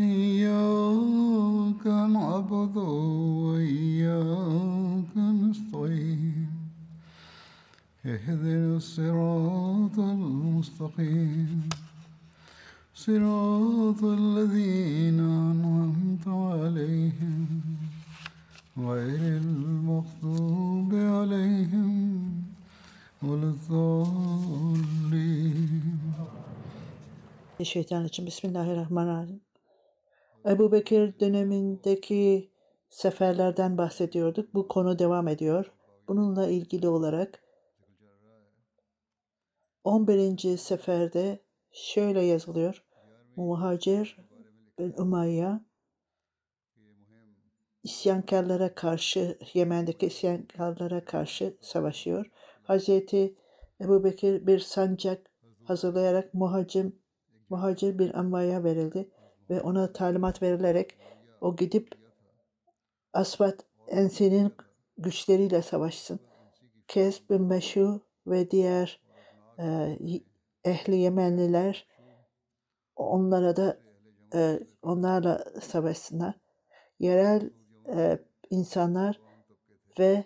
إياك نعبد وإياك نستعين. اهدنا الصراط المستقيم. صراط الذين أنعمت عليهم. غير المغضوب عليهم ولا الضالين. Şeytan için Bismillahirrahmanirrahim. Ebu Bekir dönemindeki seferlerden bahsediyorduk. Bu konu devam ediyor. Bununla ilgili olarak 11. seferde şöyle yazılıyor. Muhacir bin Umayya isyankarlara karşı, Yemen'deki isyankarlara karşı savaşıyor. Hazreti Ebu Bekir bir sancak hazırlayarak muhacim, muhacir bir Amva'ya verildi ve ona talimat verilerek o gidip Asvat Ensi'nin güçleriyle savaşsın. Kes bin Meşu ve diğer e, ehli Yemenliler onlara da e, onlarla savaşsınlar. Yerel e, insanlar ve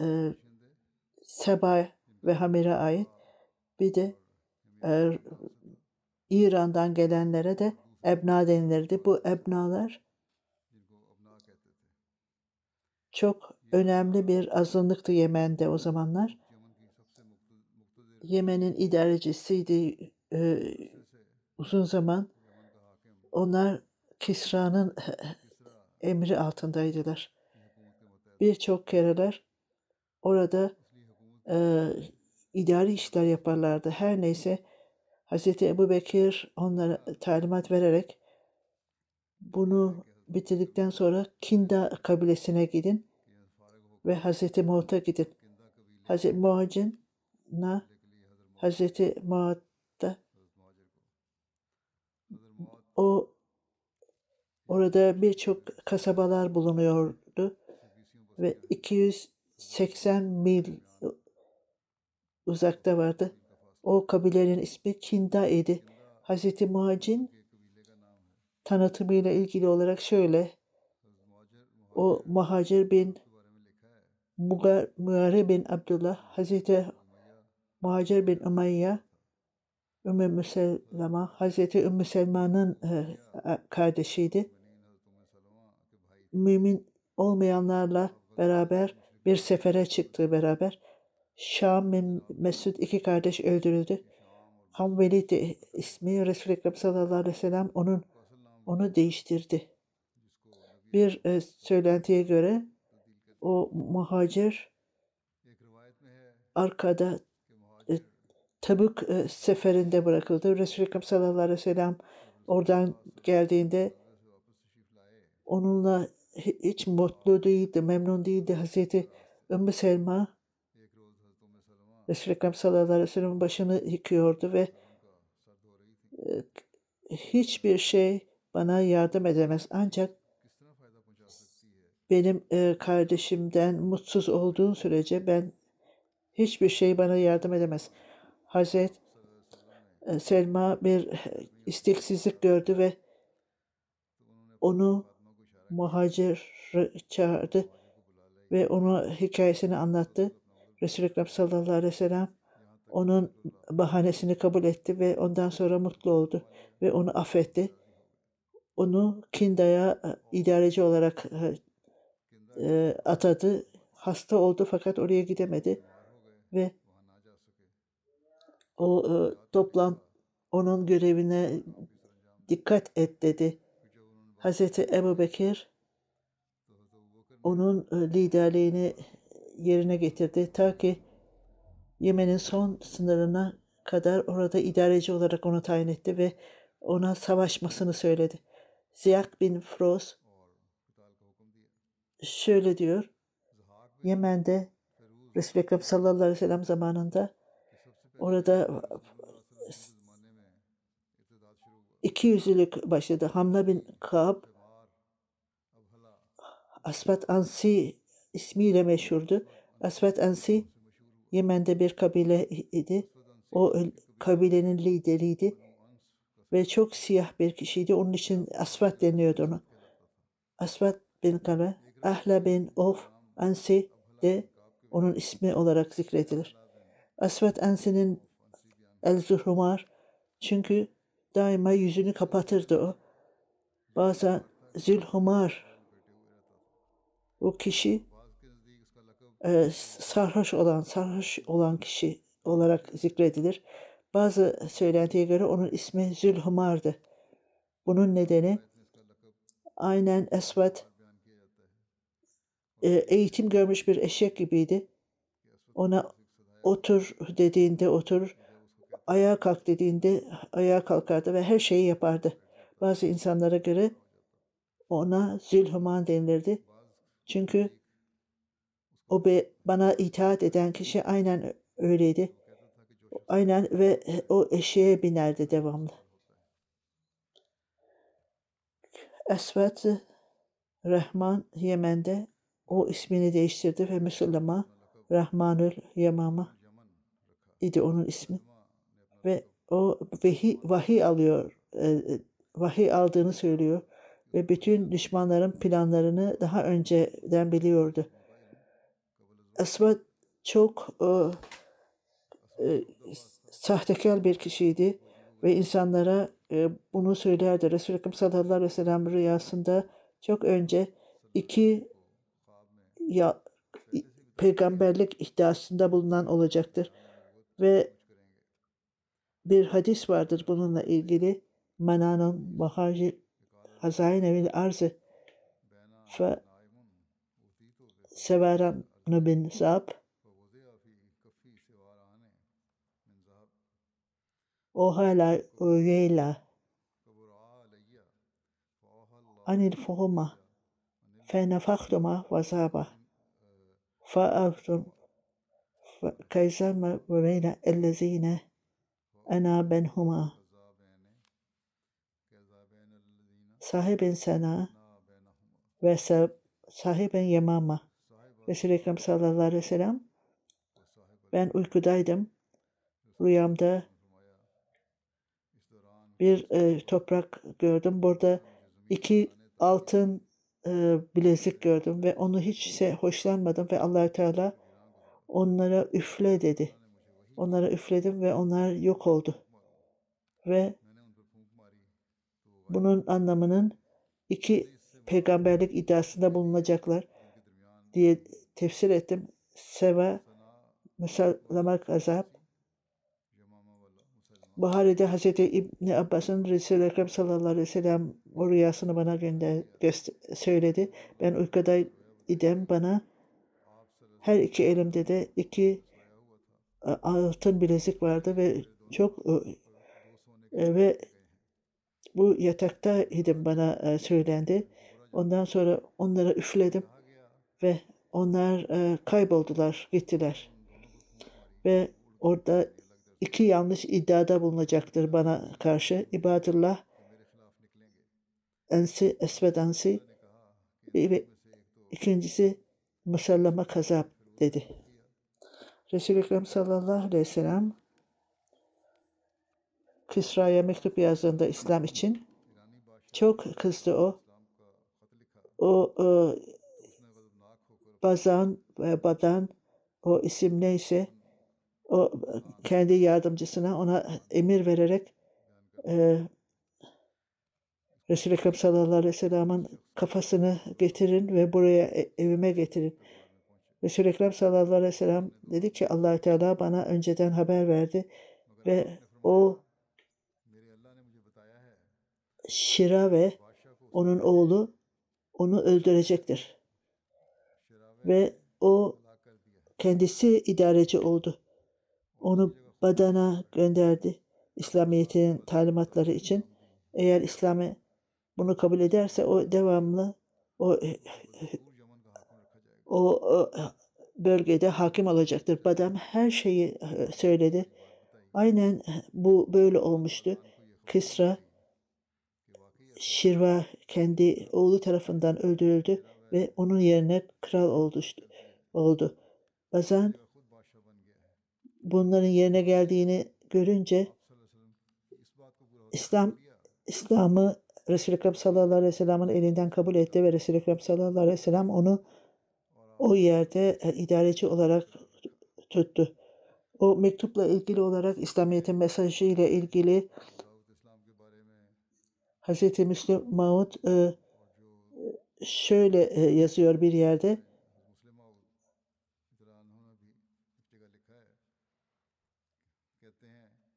e, Seba ve Hamir'e ait. Bir de e, İran'dan gelenlere de ebna denilirdi. Bu ebnalar çok önemli bir azınlıktı Yemen'de o zamanlar. Yemen'in idarecisiydi e, uzun zaman. Onlar Kisra'nın emri altındaydılar. Birçok kereler orada e, idari işler yaparlardı. Her neyse Hz. Ebu Bekir onlara talimat vererek bunu bitirdikten sonra Kinda kabilesine gidin ve Hz. Muat'a gidin. Hz. Muac'ına Hz. Muat'ta o orada birçok kasabalar bulunuyordu ve 280 mil uzakta vardı. O kabilenin ismi Kinda idi. Hz. Muac'in tanıtımıyla ilgili olarak şöyle. O Muhacir bin Muare bin Abdullah, Hazreti Muhacir bin Umayya, Ümmü Müselma, Hazreti Ümmü Selma'nın e, kardeşiydi. Mümin olmayanlarla beraber bir sefere çıktı beraber. Şam bin Mesud iki kardeş öldürüldü. Hamveli de ismi Resul-i Ekrem sallallahu aleyhi ve sellem onun onu değiştirdi. Bir e, söylentiye göre o muhacir arkada e, Tabuk e, seferinde bırakıldı. Resul-i Ekrem sallallahu aleyhi ve sellem oradan geldiğinde onunla hiç mutlu değildi, memnun değildi. Hazreti Ümmü Selma Resul-i Ekrem sallallahu aleyhi ve sellem'in başını yıkıyordu ve e, hiçbir şey bana yardım edemez. Ancak benim e, kardeşimden mutsuz olduğun sürece ben hiçbir şey bana yardım edemez. Hazret e, Selma bir isteksizlik gördü ve onu muhacir çağırdı ve onu hikayesini anlattı. Resul-i Ekrem sallallahu aleyhi ve sellem onun bahanesini kabul etti ve ondan sonra mutlu oldu ve onu affetti. Onu Kinda'ya e, idareci olarak e, e, atadı. hasta oldu fakat oraya gidemedi ve o e, toplan onun görevine dikkat et dedi. Hazreti Ebu Bekir onun liderliğini yerine getirdi ta ki Yemen'in son sınırına kadar orada idareci olarak onu tayin etti ve ona savaşmasını söyledi. Ziyak bin Froz şöyle diyor. Yemen'de Resul-i Ekrem sallallahu aleyhi ve sellem zamanında orada iki yüzlülük başladı. Hamla bin Kab Asvat Ansi ismiyle meşhurdu. Asvat Ansi Yemen'de bir kabile idi. O kabilenin lideriydi ve çok siyah bir kişiydi. Onun için Asvat deniyordu ona. Asvat bin Kabe, Ahla bin Of Ansi de onun ismi olarak zikredilir. Asvat Ansi'nin El Zuhrumar çünkü daima yüzünü kapatırdı o. Bazen Zülhumar o kişi e, sarhoş olan, sarhoş olan kişi olarak zikredilir. Bazı söylentiye göre onun ismi Zülhumar'dı. Bunun nedeni aynen Esvat e, eğitim görmüş bir eşek gibiydi. Ona otur dediğinde oturur, ayağa kalk dediğinde ayağa kalkardı ve her şeyi yapardı. Bazı insanlara göre ona Zülhuman denilirdi. Çünkü o be, bana itaat eden kişi aynen öyleydi. Aynen ve o eşeğe binerdi devamlı. Esvet Rahman Yemen'de o ismini değiştirdi ve Müslüman Rahmanül Yemama idi onun ismi. Ve o vahiy, vahiy alıyor, e, vahiy aldığını söylüyor ve bütün düşmanların planlarını daha önceden biliyordu. Esvad çok e, e, sahtekar bir kişiydi ve insanlara e, bunu söylerdi. Resul-i Ekrem sallallahu aleyhi ve sellem rüyasında çok önce iki ya, peygamberlik iddiasında bulunan olacaktır. Ve bir hadis vardır bununla ilgili. Mananın Bahaci Hazain evil arzı fe severan أنا بن ساب وغلى وغيلى عن الفرمة فنفختما وسابا فأرتم كيسما بين الذين أنا بينهما. صاحب سنة وصاحب يمامة. Resul-i Ekrem sallallahu aleyhi ve sellem ben uykudaydım. Rüyamda bir e, toprak gördüm. Burada iki altın e, bilezik gördüm ve onu hiç hoşlanmadım ve Allahü Teala onlara üfle dedi. Onlara üfledim ve onlar yok oldu. Ve bunun anlamının iki peygamberlik iddiasında bulunacaklar diye tefsir ettim. Seva, musallamak azap. Buhari'de Hz. İbni Abbas'ın Resul-i Ekrem sallallahu aleyhi ve sellem o rüyasını bana gönder, söyledi. Ben uykuda idim bana her iki elimde de iki e, altın bilezik vardı ve çok e, e, ve bu yatakta idim bana söylendi. Ondan sonra onlara üfledim ve onlar kayboldular, gittiler. Ve orada iki yanlış iddiada bulunacaktır bana karşı. İbadullah Ensi, Esved ve ikincisi Musallama Kazap dedi. Resul-i Ekrem sallallahu aleyhi ve sellem Kisra'ya mektup yazdığında İslam için çok kızdı o. O, o Bazan ve Badan o isim neyse o kendi yardımcısına ona emir vererek e, Resul-i Ekrem sallallahu aleyhi ve sellem'in kafasını getirin ve buraya e, evime getirin. Resul-i Ekrem sallallahu aleyhi ve sellem dedi ki allah Teala bana önceden haber verdi ve o Şira ve onun oğlu onu öldürecektir. Ve o kendisi idareci oldu. Onu Badan'a gönderdi. İslamiyet'in talimatları için. Eğer İslam'ı bunu kabul ederse o devamlı o o, o bölgede hakim olacaktır. Badam her şeyi e, söyledi. Aynen bu böyle olmuştu. Kisra Şirva kendi oğlu tarafından öldürüldü ve onun yerine kral oldu. oldu. Bazen bunların yerine geldiğini görünce İslam İslam'ı Resul-i Ekrem sallallahu aleyhi ve sellem'in elinden kabul etti ve Resul-i Ekrem sallallahu aleyhi ve sellem onu o yerde e, idareci olarak tuttu. O mektupla ilgili olarak İslamiyet'in mesajı ile ilgili Hz. Müslüm Maud e, şöyle e, yazıyor bir yerde.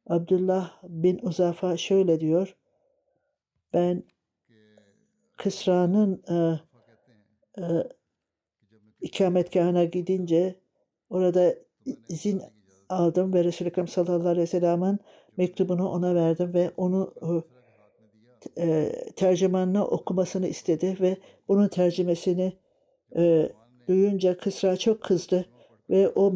Abdullah bin Uzafa şöyle diyor. Ben Kısra'nın e, e, ikametgahına gidince orada izin aldım ve Resul-i Ekrem sallallahu aleyhi ve sellem'in mektubunu ona verdim ve onu e, tercümanına okumasını istedi ve bunun tercümesini e, duyunca Kısra çok kızdı ve o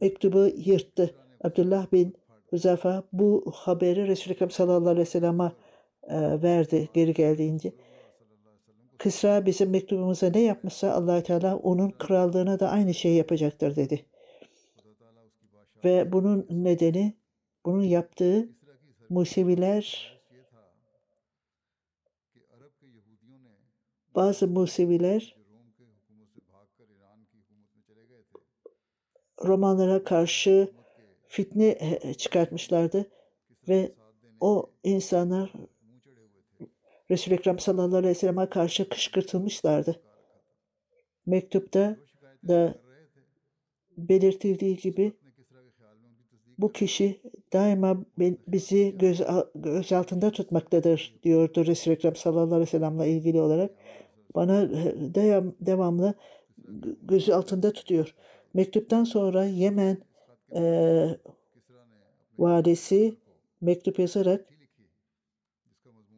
mektubu yırttı. Abdullah bin Huzafa bu haberi Resul-i Ekrem sallallahu aleyhi ve sellem'e e, verdi geri geldiğince. Kısra bizim mektubumuza ne yapmışsa allah Teala onun krallığına da aynı şeyi yapacaktır dedi. Ve bunun nedeni, bunun yaptığı Museviler bazı Museviler Romanlara karşı fitne çıkartmışlardı ve o insanlar Resul-i Ekrem sallallahu aleyhi ve sellem'e karşı kışkırtılmışlardı. Mektupta da belirtildiği gibi bu kişi daima bizi göz, göz altında tutmaktadır diyordu Resul-i Ekrem sallallahu aleyhi ve sellem'le ilgili olarak. Bana devam, devamlı gözü altında tutuyor. Mektuptan sonra Yemen e, valisi mektup yazarak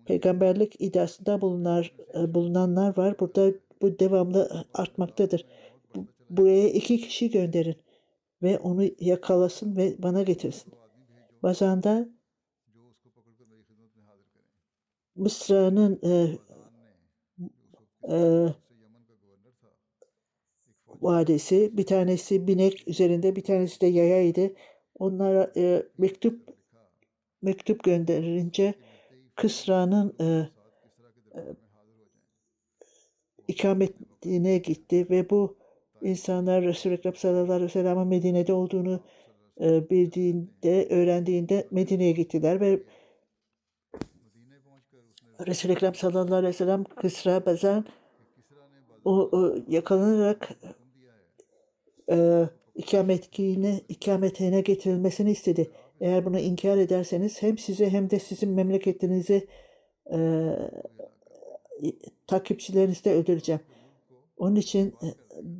peygamberlik iddiasında bulunar, e, bulunanlar var. Burada bu devamlı artmaktadır. Buraya iki kişi gönderin ve onu yakalasın ve bana getirsin. Bazen de Mısra'nın e, e, vadesi, bir tanesi binek üzerinde, bir tanesi de yayaydı. Onlara e, mektup mektup gönderince Kısra'nın e, e, ikametine gitti ve bu insanlar Resul-i Ekrem sallallahu aleyhi ve Medine'de olduğunu e, bildiğinde, öğrendiğinde Medine'ye gittiler ve Resul-i Ekrem sallallahu aleyhi ve sellem Kısra bazen o, o yakalanarak e, ikametine, ikametine getirilmesini istedi. Eğer bunu inkar ederseniz hem size hem de sizin memleketinizi e, takipçilerinizde öldüreceğim. Onun için e,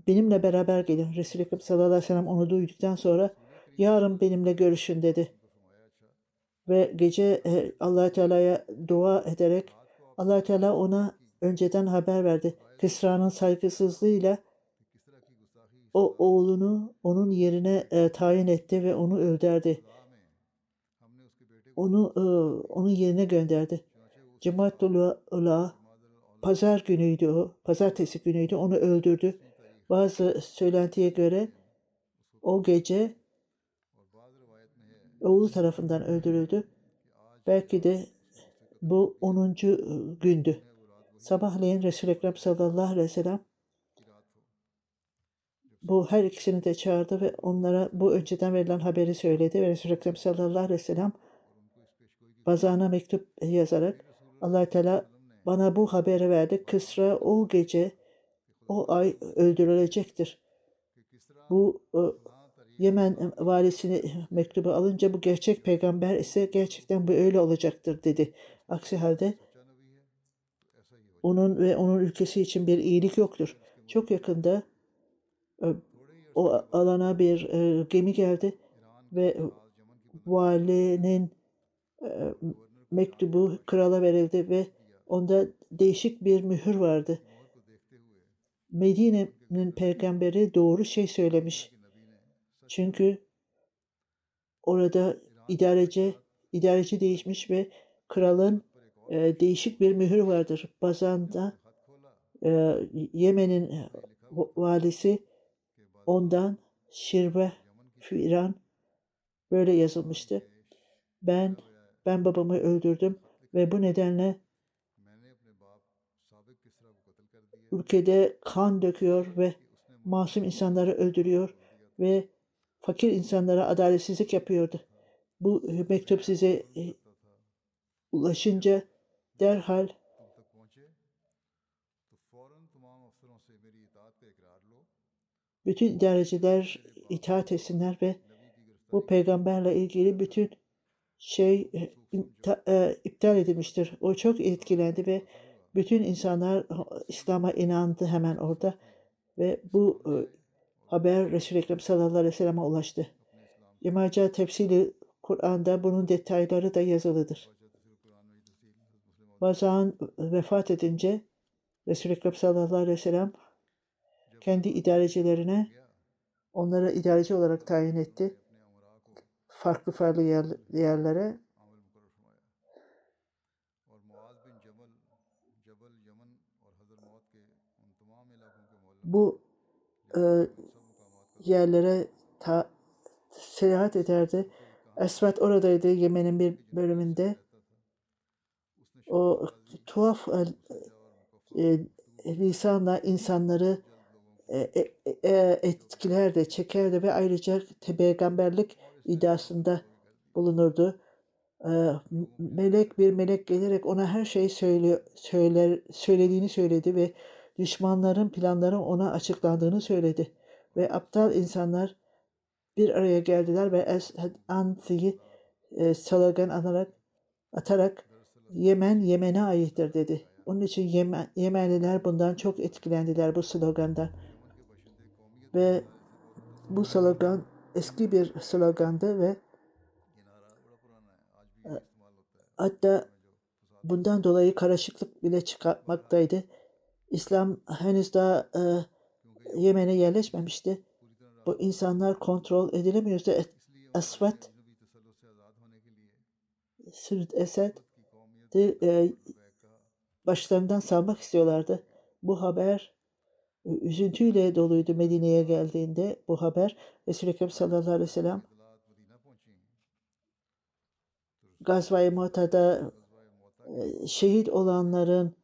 benimle beraber gelin. Resul-i Ekrem sallallahu aleyhi ve sellem onu duyduktan sonra yarın benimle görüşün dedi. Ve gece e, allah Teala'ya dua ederek allah Teala ona önceden haber verdi. Kısra'nın saygısızlığıyla o oğlunu onun yerine e, tayin etti ve onu öldürdü onu e, onun yerine gönderdi. Cemaatullah Ula pazar günüydü o. Pazartesi günüydü. Onu öldürdü. Bazı söylentiye göre o gece oğlu tarafından öldürüldü. Belki de bu 10. gündü. Sabahleyin Resul-i Ekrem sallallahu aleyhi ve sellem bu her ikisini de çağırdı ve onlara bu önceden verilen haberi söyledi ve Resul-i Ekrem sallallahu aleyhi ve sellem bazana mektup yazarak allah Teala bana bu haberi verdi. Kısra o gece o ay öldürülecektir. Bu e, Yemen valisini mektubu alınca bu gerçek peygamber ise gerçekten bu öyle olacaktır dedi. Aksi halde onun ve onun ülkesi için bir iyilik yoktur. Çok yakında o alana bir e, gemi geldi ve valinin e, mektubu krala verildi ve onda değişik bir mühür vardı. Medine'nin peygamberi doğru şey söylemiş. Çünkü orada idareci idareci değişmiş ve kralın e, değişik bir mühür vardır. Bazan'da e, Yemen'in valisi ondan Şirve Firan böyle yazılmıştı. Ben ben babamı öldürdüm ve bu nedenle ülkede kan döküyor ve masum insanları öldürüyor ve fakir insanlara adaletsizlik yapıyordu. Bu mektup size e, ulaşınca derhal bütün idareciler itaat etsinler ve bu peygamberle ilgili bütün şey e, e, iptal edilmiştir. O çok etkilendi ve bütün insanlar İslam'a inandı hemen orada ve bu e, haber Resul-i Ekrem sallallahu aleyhi ve sellem'e ulaştı. İmaca tefsili Kur'an'da bunun detayları da yazılıdır. Bazan vefat edince Resul-i Ekrem sallallahu aleyhi ve sellem kendi idarecilerine onları idareci olarak tayin etti. Farklı farklı yer, yerlere bu e, yerlere ta, seyahat ederdi. Esvet oradaydı Yemen'in bir bölümünde. O tuhaf e, e, lisanla insanları e, e, e, etkilerdi, çekerdi ve ayrıca peygamberlik iddiasında bulunurdu. E, melek bir melek gelerek ona her şeyi söyle, söyler, söylediğini söyledi ve düşmanların planları ona açıklandığını söyledi. Ve aptal insanlar bir araya geldiler ve Ansi'yi e, slogan atarak, atarak Yemen Yemen'e aittir dedi. Onun için Yemen, Yemenliler bundan çok etkilendiler bu slogandan. Ve bu slogan eski bir slogandı ve e, hatta bundan dolayı karışıklık bile çıkartmaktaydı. İslam henüz daha e, Yemen'e yerleşmemişti. Bu insanlar kontrol edilemiyordu. Asvat Sırt Esed de, e, başlarından salmak istiyorlardı. Bu haber e, üzüntüyle doluydu Medine'ye geldiğinde bu haber. Resul-i Ekrem sallallahu aleyhi ve sellem Gazva-i Mu'ta'da e, şehit olanların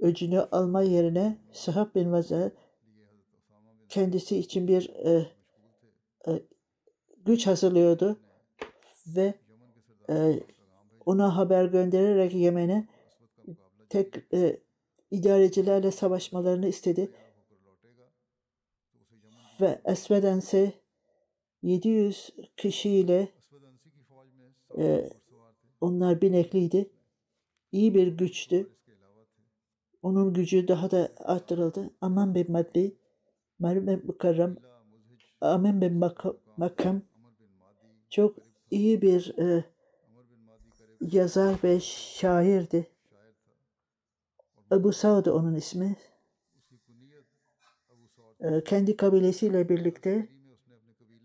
öcünü alma yerine Sahab bin Vazel kendisi için bir e, e, güç hazırlıyordu ve e, ona haber göndererek Yemen'e tek e, idarecilerle savaşmalarını istedi. Ve Esvedense 700 kişiyle e, onlar binekliydi. İyi bir güçtü. Onun gücü daha da arttırıldı. Aman bin Maddi, Marim bin Mukarram, Amin bin Makam çok iyi bir e, yazar ve şairdi. Ebu Saud onun ismi. E, kendi kabilesiyle birlikte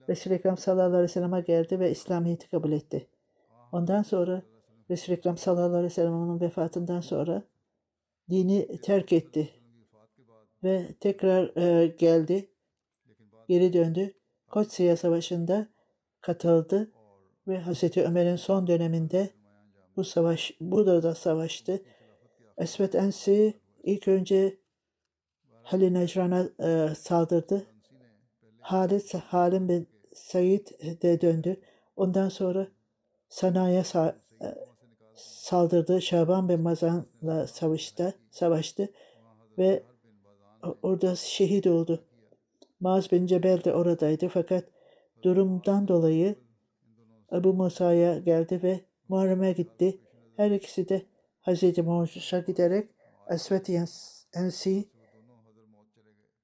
Resul-i Ekrem sallallahu aleyhi ve sellem'e geldi ve İslamiyet'i kabul etti. Ondan sonra Resul-i Ekrem sallallahu aleyhi ve sellem'in vefatından sonra dini terk etti ve tekrar e, geldi, geri döndü. Kotsiye Savaşı'nda katıldı ve Hazreti Ömer'in son döneminde bu savaş, burada da savaştı. Esvet Ensi ilk önce Halil Necran'a e, saldırdı. Halit Halim bin Said de döndü. Ondan sonra Sana'ya sa- e, saldırdı. Şaban bin Mazan'la savaştı, savaştı ve orada şehit oldu. Maaz bin Cebel de oradaydı fakat durumdan dolayı Ebu Musa'ya geldi ve Muharrem'e gitti. Her ikisi de Hazreti Muhammed'e giderek Esvet Ensi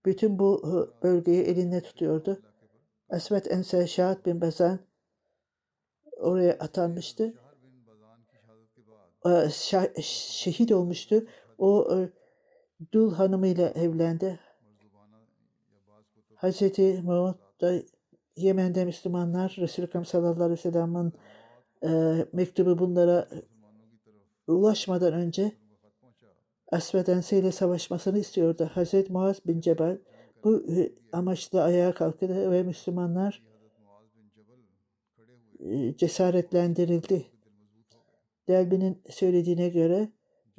bütün bu e, bölgeyi elinde tutuyordu. Esvet Ense Şahat bin Bazan oraya atanmıştı. Ee, şehit olmuştu. O Dul hanımıyla evlendi. Hazreti Muhammed da Yemen'de Müslümanlar Resulü Ekrem sallallahu aleyhi ve sellem'in e, mektubu bunlara ulaşmadan önce Asved Ense ile savaşmasını istiyordu. Hazreti Muaz bin Cebel bu amaçla ayağa kalktı ve Müslümanlar e, cesaretlendirildi. Delbi'nin söylediğine göre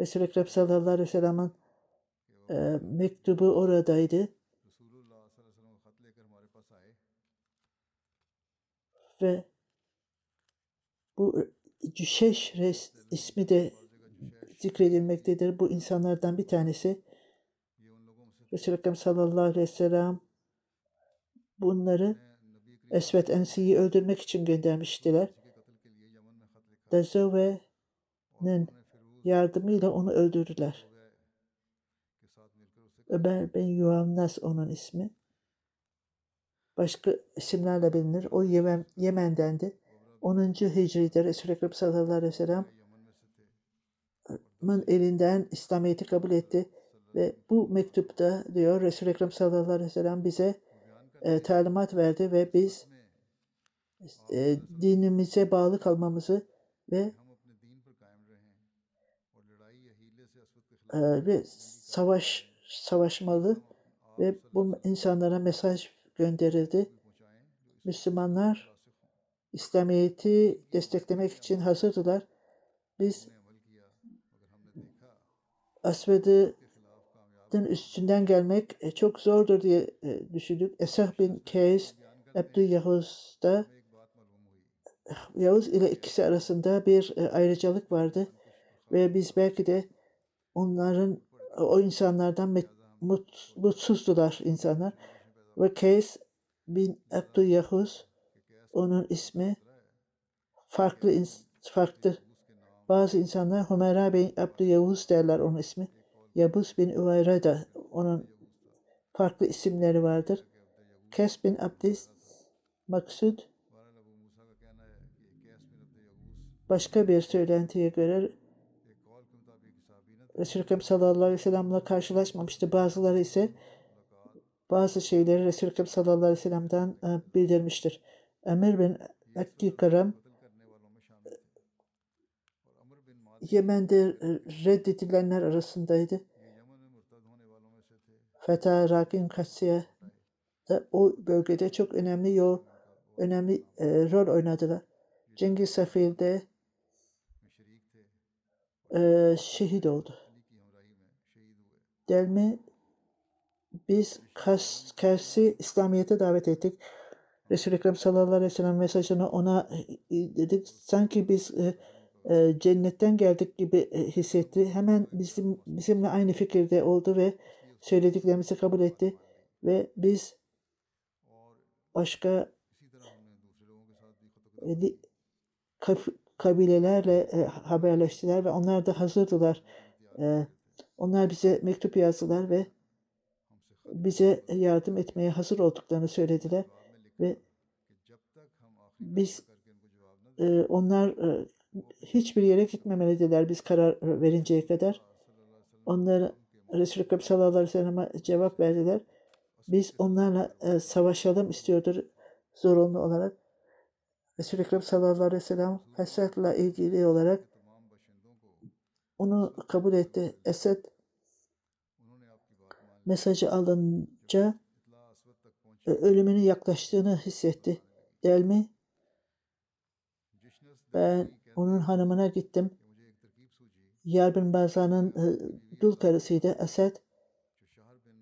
Resul-i Ekrem sallallahu aleyhi ve sellem'in e, mektubu oradaydı. Ve bu Cüşeş res, ismi de zikredilmektedir. Bu insanlardan bir tanesi Resul-i Ekrem sallallahu aleyhi ve sellem bunları Esvet Ensi'yi öldürmek için göndermiştiler. Dazove'nin yardımıyla onu öldürdüler. Ömer bin Yuannas onun ismi. Başka isimlerle bilinir. O Yemen, Yemen'dendi. 10. Hicri'de Resul-i Ekrem sallallahu aleyhi elinden İslamiyet'i kabul etti. Ve bu mektupta diyor Resul-i Ekrem sallallahu aleyhi ve sellem bize e, talimat verdi ve biz e, dinimize bağlı kalmamızı ve e, ve savaş savaşmalı ve bu insanlara mesaj gönderildi. Müslümanlar İslamiyet'i desteklemek için hazırdılar. Biz Asved'in üstünden gelmek e, çok zordur diye e, düşündük. Esah bin Keys, Abdülyahuz da Yavuz ile ikisi arasında bir e, ayrıcalık vardı ve biz belki de onların o insanlardan mut, mutsuzdular insanlar. Ve Keys bin Abdülyahuz onun ismi farklı farklı. Bazı insanlar Hümera bin Abdülyahuz derler onun ismi. Yabuz bin Üvayra da onun farklı isimleri vardır. Kes bin Abdis Maksud başka bir söylentiye göre Resul-i Ekrem sallallahu aleyhi ve sellem'le karşılaşmamıştı. Bazıları ise bazı şeyleri Resul-i Ekrem sallallahu aleyhi ve sellem'den e, bildirmiştir. Emir bin Akki Karam Yemen'de e, reddedilenler arasındaydı. Fetha Rakin Katsiye da o bölgede çok önemli yol, önemli e, rol oynadılar. Cengiz Safir'de e, şehit oldu. Delmi biz Kers'i İslamiyet'e davet ettik. Resul-i Ekrem sallallahu aleyhi ve sellem mesajını ona e, dedik. Sanki biz e, e, cennetten geldik gibi e, hissetti. Hemen bizim bizimle aynı fikirde oldu ve söylediklerimizi kabul etti. Ve biz başka e, kabilelerle e, haberleştiler ve onlar da hazırdılar. E, onlar bize mektup yazdılar ve bize yardım etmeye hazır olduklarını söylediler ve biz e, onlar e, hiçbir yere gitmemelidiler biz karar verinceye kadar. Onlar Resulü Ekrem sallallahu aleyhi ve sellem'e cevap verdiler. Biz onlarla e, savaşalım istiyordur zorunlu olarak. Resul-i Ekrem sallallahu aleyhi ve sellem Esed'le ilgili olarak onu kabul etti. Esed mesajı alınca e, ölümünün yaklaştığını hissetti. Delmi ben onun hanımına gittim. Yarbin Bazan'ın e, dul karısıydı Esed.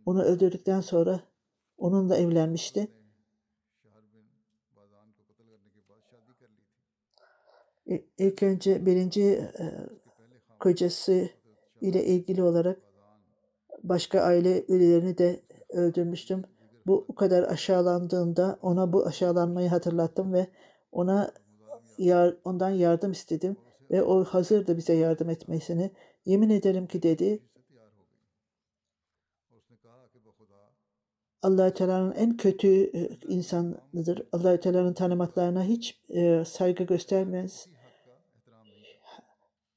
Onu öldürdükten sonra onunla evlenmişti. İlk önce birinci e, kocası ile ilgili olarak başka aile üyelerini de öldürmüştüm. bu o kadar aşağılandığında ona bu aşağılanmayı hatırlattım ve ona yar, ondan yardım istedim ve o hazırdı bize yardım etmesini. Yemin ederim ki dedi allah Teala'nın en kötü e, insanıdır. allah Teala'nın tanımaklarına hiç e, saygı göstermez.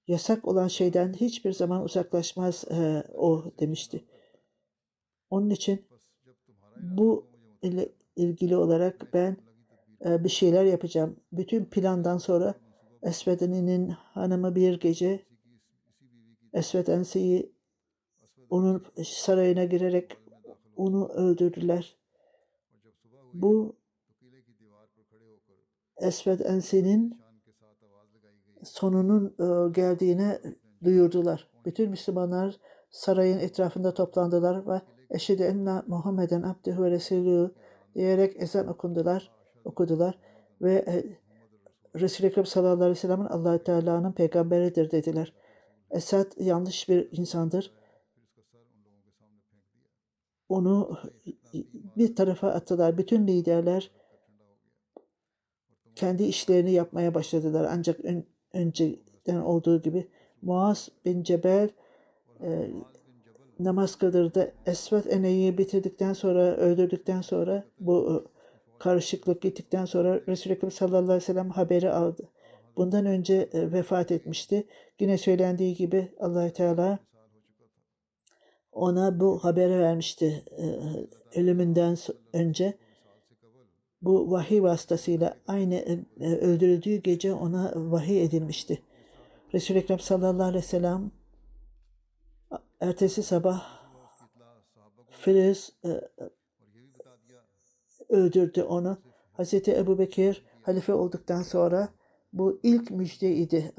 Yasak olan şeyden hiçbir zaman uzaklaşmaz e, o demişti. Onun için bu ile ilgili olarak ben e, bir şeyler yapacağım. Bütün plandan sonra Esvedeni'nin hanımı bir gece Esved Ensi'yi onun sarayına girerek onu öldürdüler. Bu Esved Ensi'nin sonunun e, geldiğini duyurdular. Bütün Müslümanlar sarayın etrafında toplandılar ve Eşhedü enne Muhammeden abdühü ve resulü diyerek ezan okundular, okudular ve e, Resul-i Ekrem sallallahu aleyhi ve sellem'in allah Teala'nın peygamberidir dediler. Esad yanlış bir insandır. Onu bir tarafa attılar. Bütün liderler kendi işlerini yapmaya başladılar. Ancak önceden olduğu gibi Muaz bin Cebel e, namaz kıldırdı. Esvet Ene'yi bitirdikten sonra, öldürdükten sonra bu e, karışıklık gittikten sonra Resul-i Ekrem sallallahu aleyhi ve sellem haberi aldı. Bundan önce e, vefat etmişti. Yine söylendiği gibi allah Teala ona bu haberi vermişti e, ölümünden önce. Bu vahiy vasıtasıyla aynı e, öldürüldüğü gece ona vahiy edilmişti. Resul-i Ekrem sallallahu aleyhi ve sellem ertesi sabah Filiz öldürdü onu. Hazreti Ebu Bekir halife olduktan sonra bu ilk müjdeydi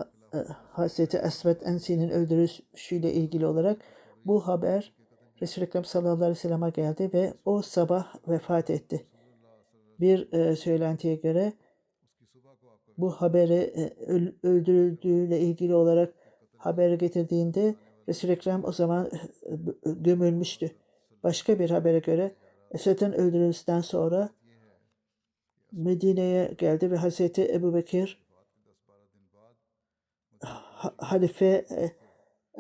Hazreti Esved Ensi'nin öldürüşüyle ilgili olarak. Bu haber Resul-i Ekrem sallallahu aleyhi ve sellem'e geldi ve o sabah vefat etti. Bir e, söylentiye göre bu haberi e, öldürüldüğüyle ilgili olarak haberi getirdiğinde Resul-i Ekrem o zaman e, gömülmüştü. Başka bir habere göre Esed'in öldürülmesinden sonra Medine'ye geldi ve Hazreti Ebu Bekir halife e,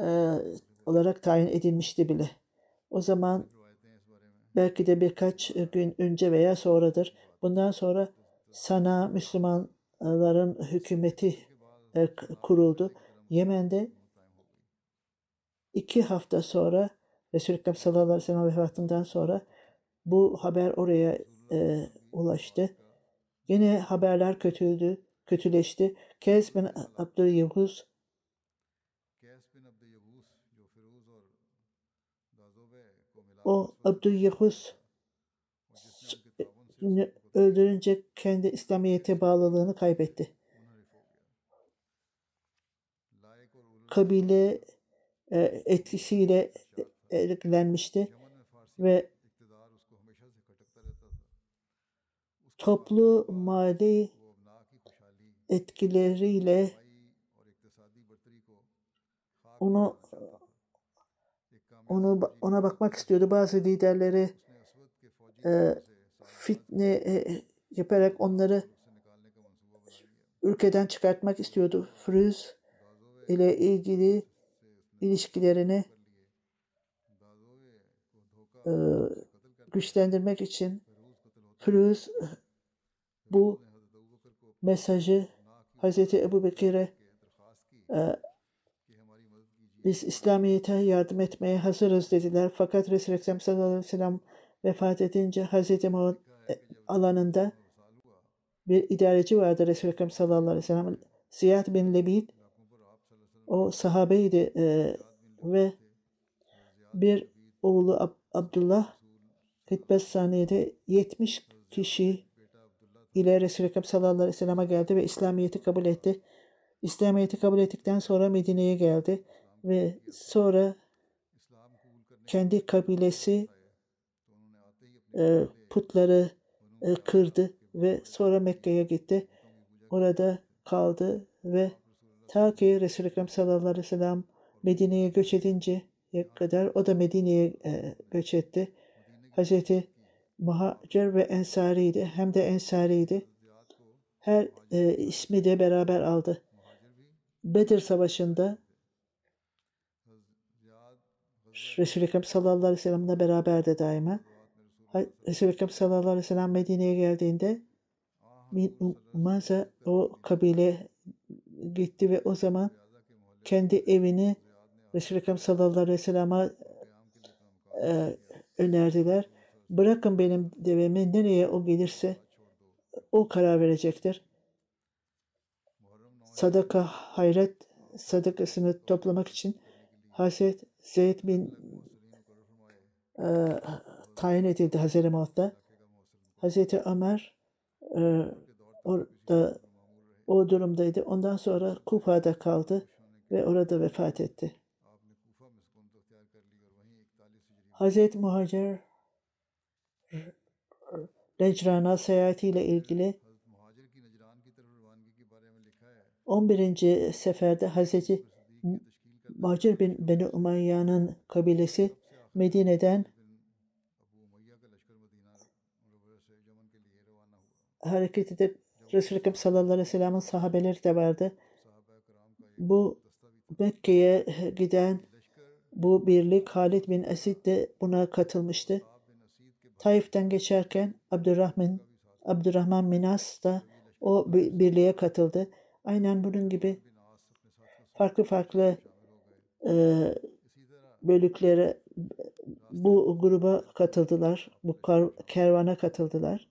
e, olarak tayin edilmişti bile. O zaman belki de birkaç gün önce veya sonradır. Bundan sonra Sana Müslümanların hükümeti e, kuruldu. Yemen'de iki hafta sonra Resulü Ekrem sallallahu aleyhi ve sellem vefatından sonra bu haber oraya e, ulaştı. Yine haberler kötüldü, kötüleşti. Kez bin Abdülyavuz o Abdülyavuz öldürünce kendi İslamiyet'e bağlılığını kaybetti. Kabile e, etkisiyle etkilenmişti ve toplu mali etkileriyle onu onu ona bakmak istiyordu. Bazı liderleri e, fitne e, yaparak onları ülkeden çıkartmak istiyordu. Fruz ile ilgili ilişkilerini e, güçlendirmek için Firuz bu mesajı Hz. Ebu Bekir'e e, biz İslamiyet'e yardım etmeye hazırız dediler. Fakat Resul-i Ekrem sallallahu aleyhi ve sellem vefat edince Hz. Muhammed alanında bir idareci vardı Resul-i Ekrem sallallahu aleyhi ve sellem. Ziyad bin Lebid o sahabeydi e, ve bir oğlu Ab Abdullah Fitbes 70 kişi ile Resul-i Ekrem sallallahu aleyhi ve sellem'e geldi ve İslamiyet'i kabul etti. İslamiyet'i kabul ettikten sonra Medine'ye geldi ve sonra kendi kabilesi e, putları e, kırdı ve sonra Mekke'ye gitti. Orada kaldı ve ta ki Resul-i Ekrem sallallahu aleyhi ve sellem Medine'ye göç edince kadar o da Medine'ye e, göç etti. Hazreti muhacir ve ensariydi. Hem de ensariydi. Her e, ismi de beraber aldı. Bedir Savaşı'nda Resul-i Ekrem sallallahu aleyhi ve sellem'le beraberdi daima. Resul-i Ekrem sallallahu aleyhi ve sellem Medine'ye geldiğinde Min Umaza o kabile gitti ve o zaman kendi evini Resul-i Ekrem sallallahu aleyhi ve sellem'e e, önerdiler. Bırakın benim devemi nereye o gelirse o karar verecektir. Sadaka, hayret sadakasını toplamak için Hazret Zeyd bin e, tayin edildi Hazreti Muhammed'de. Hazreti Ömer e, orada o durumdaydı. Ondan sonra Kufa'da kaldı ve orada vefat etti. Hazreti Muhacir Necran'a seyahatiyle ilgili 11. seferde Hazreti Muhacir bin Beni Umayya'nın kabilesi Medine'den hareket edip Resul-i Ekrem sallallahu aleyhi ve sellem'in sahabeleri de vardı. Bu Mekke'ye giden bu birlik Halid bin Esid de buna katılmıştı. Taif'ten geçerken Abdurrahman Abdurrahman Minas da o bi- birliğe katıldı. Aynen bunun gibi farklı farklı e, bölüklere bu gruba katıldılar. Bu kervana katıldılar.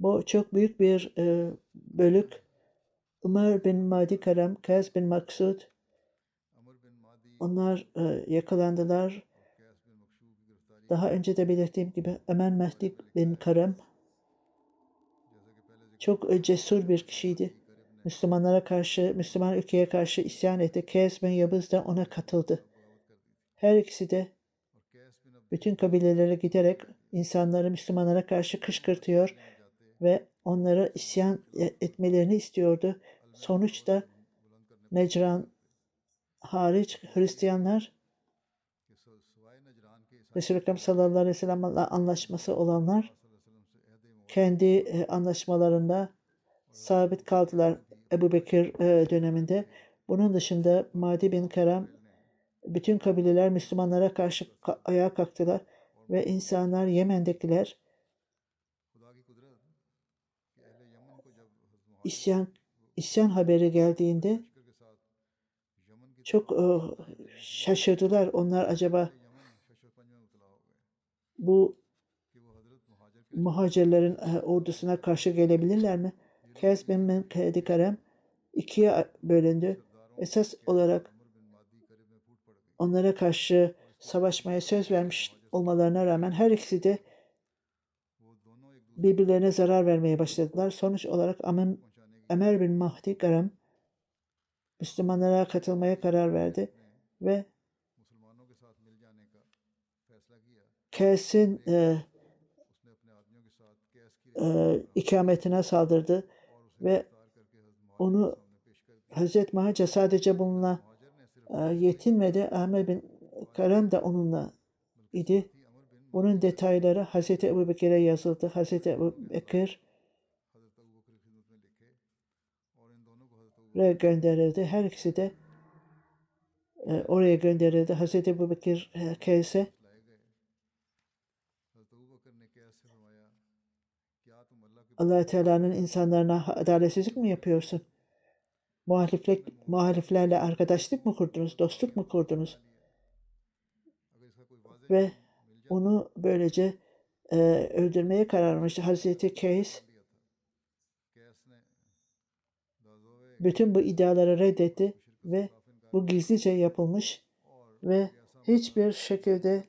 Bu çok büyük bir e, bölük. Ömer bin Madi Karam, Kaz bin Maksud onlar e, yakalandılar. Daha önce de belirttiğim gibi Ömer Mehdi bin Karam çok e, cesur bir kişiydi. Müslümanlara karşı, Müslüman ülkeye karşı isyan etti. Kez bin Yabız da ona katıldı. Her ikisi de bütün kabilelere giderek insanları Müslümanlara karşı kışkırtıyor ve onları isyan e- etmelerini istiyordu. Sonuçta Necran hariç Hristiyanlar Resul-i Ekrem sallallahu aleyhi ve sellem'le anlaşması olanlar kendi e, anlaşmalarında sabit kaldılar Ebu Bekir e, döneminde. Bunun dışında Madi bin Kerem bütün kabileler Müslümanlara karşı ka- ayağa kalktılar ve insanlar Yemen'dekiler isyan isyan haberi geldiğinde çok şaşırdılar. Onlar acaba bu muhacirlerin ordusuna karşı gelebilirler mi? Kez bin Menkedi Karem ikiye bölündü. Esas olarak onlara karşı savaşmaya söz vermiş olmalarına rağmen her ikisi de birbirlerine zarar vermeye başladılar. Sonuç olarak Ömer bin Mahdi Karam Müslümanlara katılmaya karar verdi ve Kes'in e, e, ikametine saldırdı ve onu Hazreti Mahaca sadece bununla e, yetinmedi. Ahmet bin Karam da onunla idi. Bunun detayları Hazreti Ebu Bekir'e yazıldı. Hazreti Ebu Bekir oraya gönderildi. Her ikisi de e, oraya gönderildi. Hazreti Ebu Bekir e, Keys'e allah Teala'nın insanlarına adaletsizlik mi yapıyorsun? Muhaliflik, muhaliflerle arkadaşlık mı kurdunuz? Dostluk mu kurdunuz? Ve onu böylece e, öldürmeye karar. Hazreti Keys bütün bu iddiaları reddetti ve bu gizlice yapılmış ve hiçbir şekilde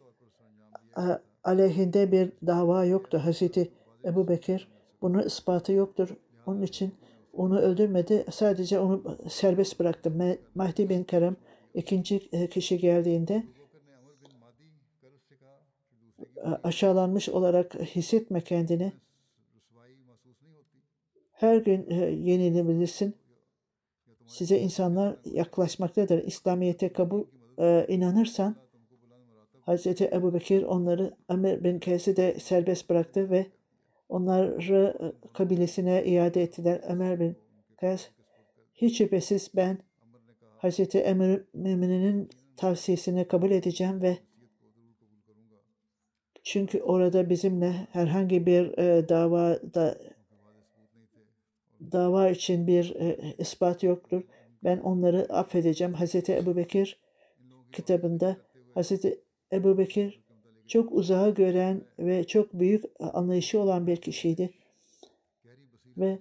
aleyhinde bir dava yoktu. Hazreti Ebu Bekir bunun ispatı yoktur. Onun için onu öldürmedi. Sadece onu serbest bıraktı. Mahdi bin Kerem ikinci kişi geldiğinde aşağılanmış olarak hissetme kendini. Her gün yenilebilirsin. Size insanlar yaklaşmaktadır. İslamiyet'e kabul e, inanırsan Hazreti Ebu Bekir onları Ömer bin Kays'ı de serbest bıraktı ve onları e, kabilesine iade ettiler. Ömer bin Kays hiç şüphesiz ben Hazreti Emir Mümin'in tavsiyesini kabul edeceğim ve çünkü orada bizimle herhangi bir e, davada dava için bir e, ispat yoktur. Ben onları affedeceğim. Hazreti Ebu Bekir kitabında Hazreti Ebu Bekir çok uzağa gören ve çok büyük anlayışı olan bir kişiydi. Ve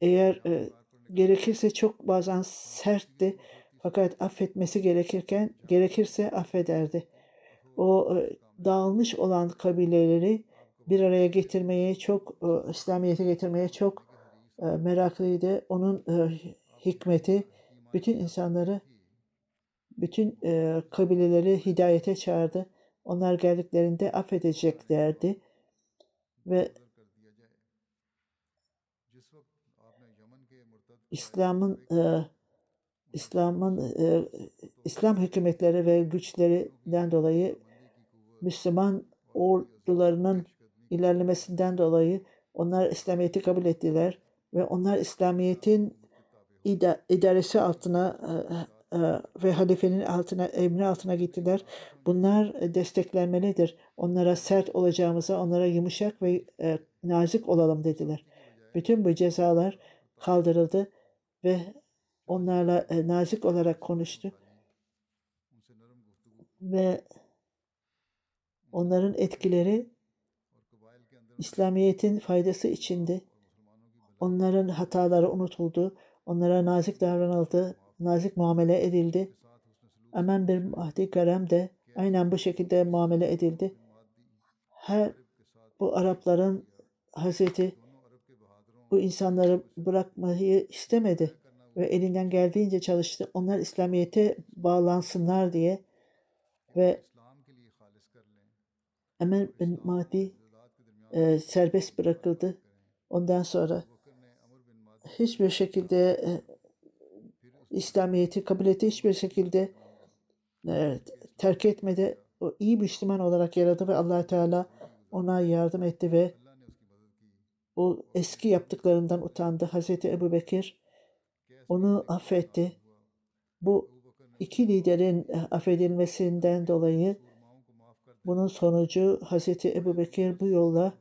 eğer e, gerekirse çok bazen sertti fakat affetmesi gerekirken gerekirse affederdi. O e, dağılmış olan kabileleri bir araya getirmeye çok e, İslamiyet'e getirmeye çok e, meraklıydı. Onun e, hikmeti bütün insanları bütün kabileleri hidayete çağırdı. Onlar geldiklerinde affedeceklerdi ve İslam'ın İslam'ın İslam hükümetleri ve güçlerinden dolayı Müslüman ordularının ilerlemesinden dolayı onlar İslamiyet'i kabul ettiler ve onlar İslamiyet'in ida idaresi altına e, e, ve halifenin altına emri altına gittiler. Bunlar desteklenmelidir. Onlara sert olacağımıza onlara yumuşak ve e, nazik olalım dediler. Bütün bu cezalar kaldırıldı ve onlarla nazik olarak konuştu. Ve onların etkileri İslamiyet'in faydası içindi. Onların hataları unutuldu. Onlara nazik davranıldı. Nazik muamele edildi. Hemen bir Mahdi Kerem de aynen bu şekilde muamele edildi. Her bu Arapların Hazreti bu insanları bırakmayı istemedi ve elinden geldiğince çalıştı. Onlar İslamiyet'e bağlansınlar diye ve Ömer bin Mahdi e, serbest bırakıldı. Ondan sonra hiçbir şekilde e, İslamiyet'i kabul etti. Hiçbir şekilde e, terk etmedi. O iyi Müslüman olarak yaradı ve allah Teala ona yardım etti ve o eski yaptıklarından utandı. Hazreti Ebu Bekir onu affetti. Bu iki liderin e, affedilmesinden dolayı bunun sonucu Hazreti Ebu Bekir bu yolla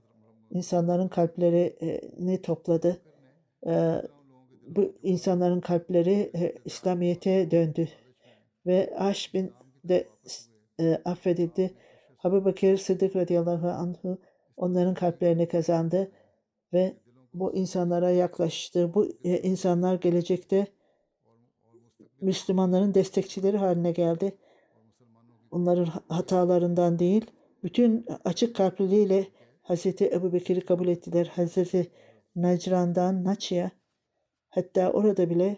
insanların kalplerini topladı. E, bu insanların kalpleri e, İslamiyet'e döndü ve Aş bin de affedildi. Habu Bakir Sıddık radıyallahu anhu onların kalplerini kazandı ve bu insanlara yaklaştı. Bu e, insanlar gelecekte Müslümanların destekçileri haline geldi. Onların hatalarından değil, bütün açık kalpliliğiyle Hazreti Ebu Bekir'i kabul ettiler. Hazreti Necran'dan Naçya hatta orada bile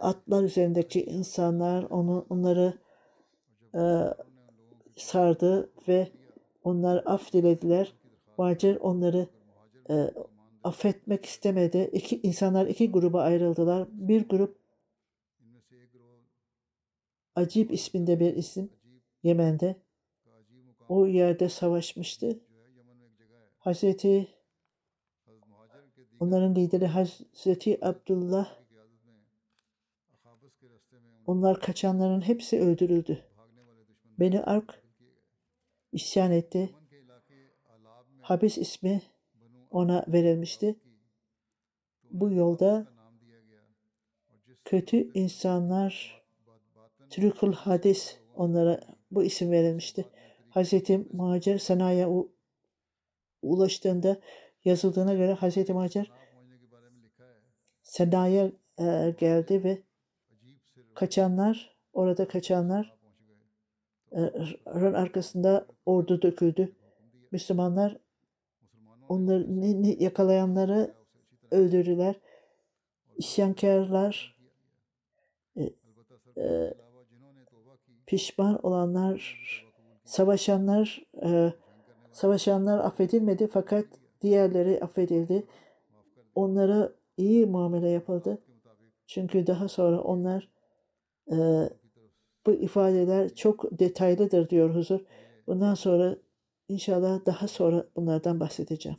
atlar üzerindeki insanlar onu onları e, sardı ve onlar af dilediler. Muhacir onları e, affetmek istemedi. İki, insanlar iki gruba ayrıldılar. Bir grup Acib isminde bir isim Yemen'de. O yerde savaşmıştı. Hazreti onların lideri Hazreti Abdullah onlar kaçanların hepsi öldürüldü. Beni Ark isyan etti. Habis ismi ona verilmişti. Bu yolda kötü insanlar Trükül Hadis onlara bu isim verilmişti. Hazreti Macer Sana'ya ulaştığında yazıldığına göre Hazreti Macer Sana'ya e, geldi ve kaçanlar orada kaçanlar e, arkasında ordu döküldü. Müslümanlar onları yakalayanları öldürürler. İsyankarlar e, e, pişman olanlar savaşanlar e, savaşanlar affedilmedi fakat diğerleri affedildi. Onlara iyi muamele yapıldı. Çünkü daha sonra onlar e, Bu ifadeler çok detaylıdır diyor huzur. Bundan sonra inşallah daha sonra bunlardan bahsedeceğim.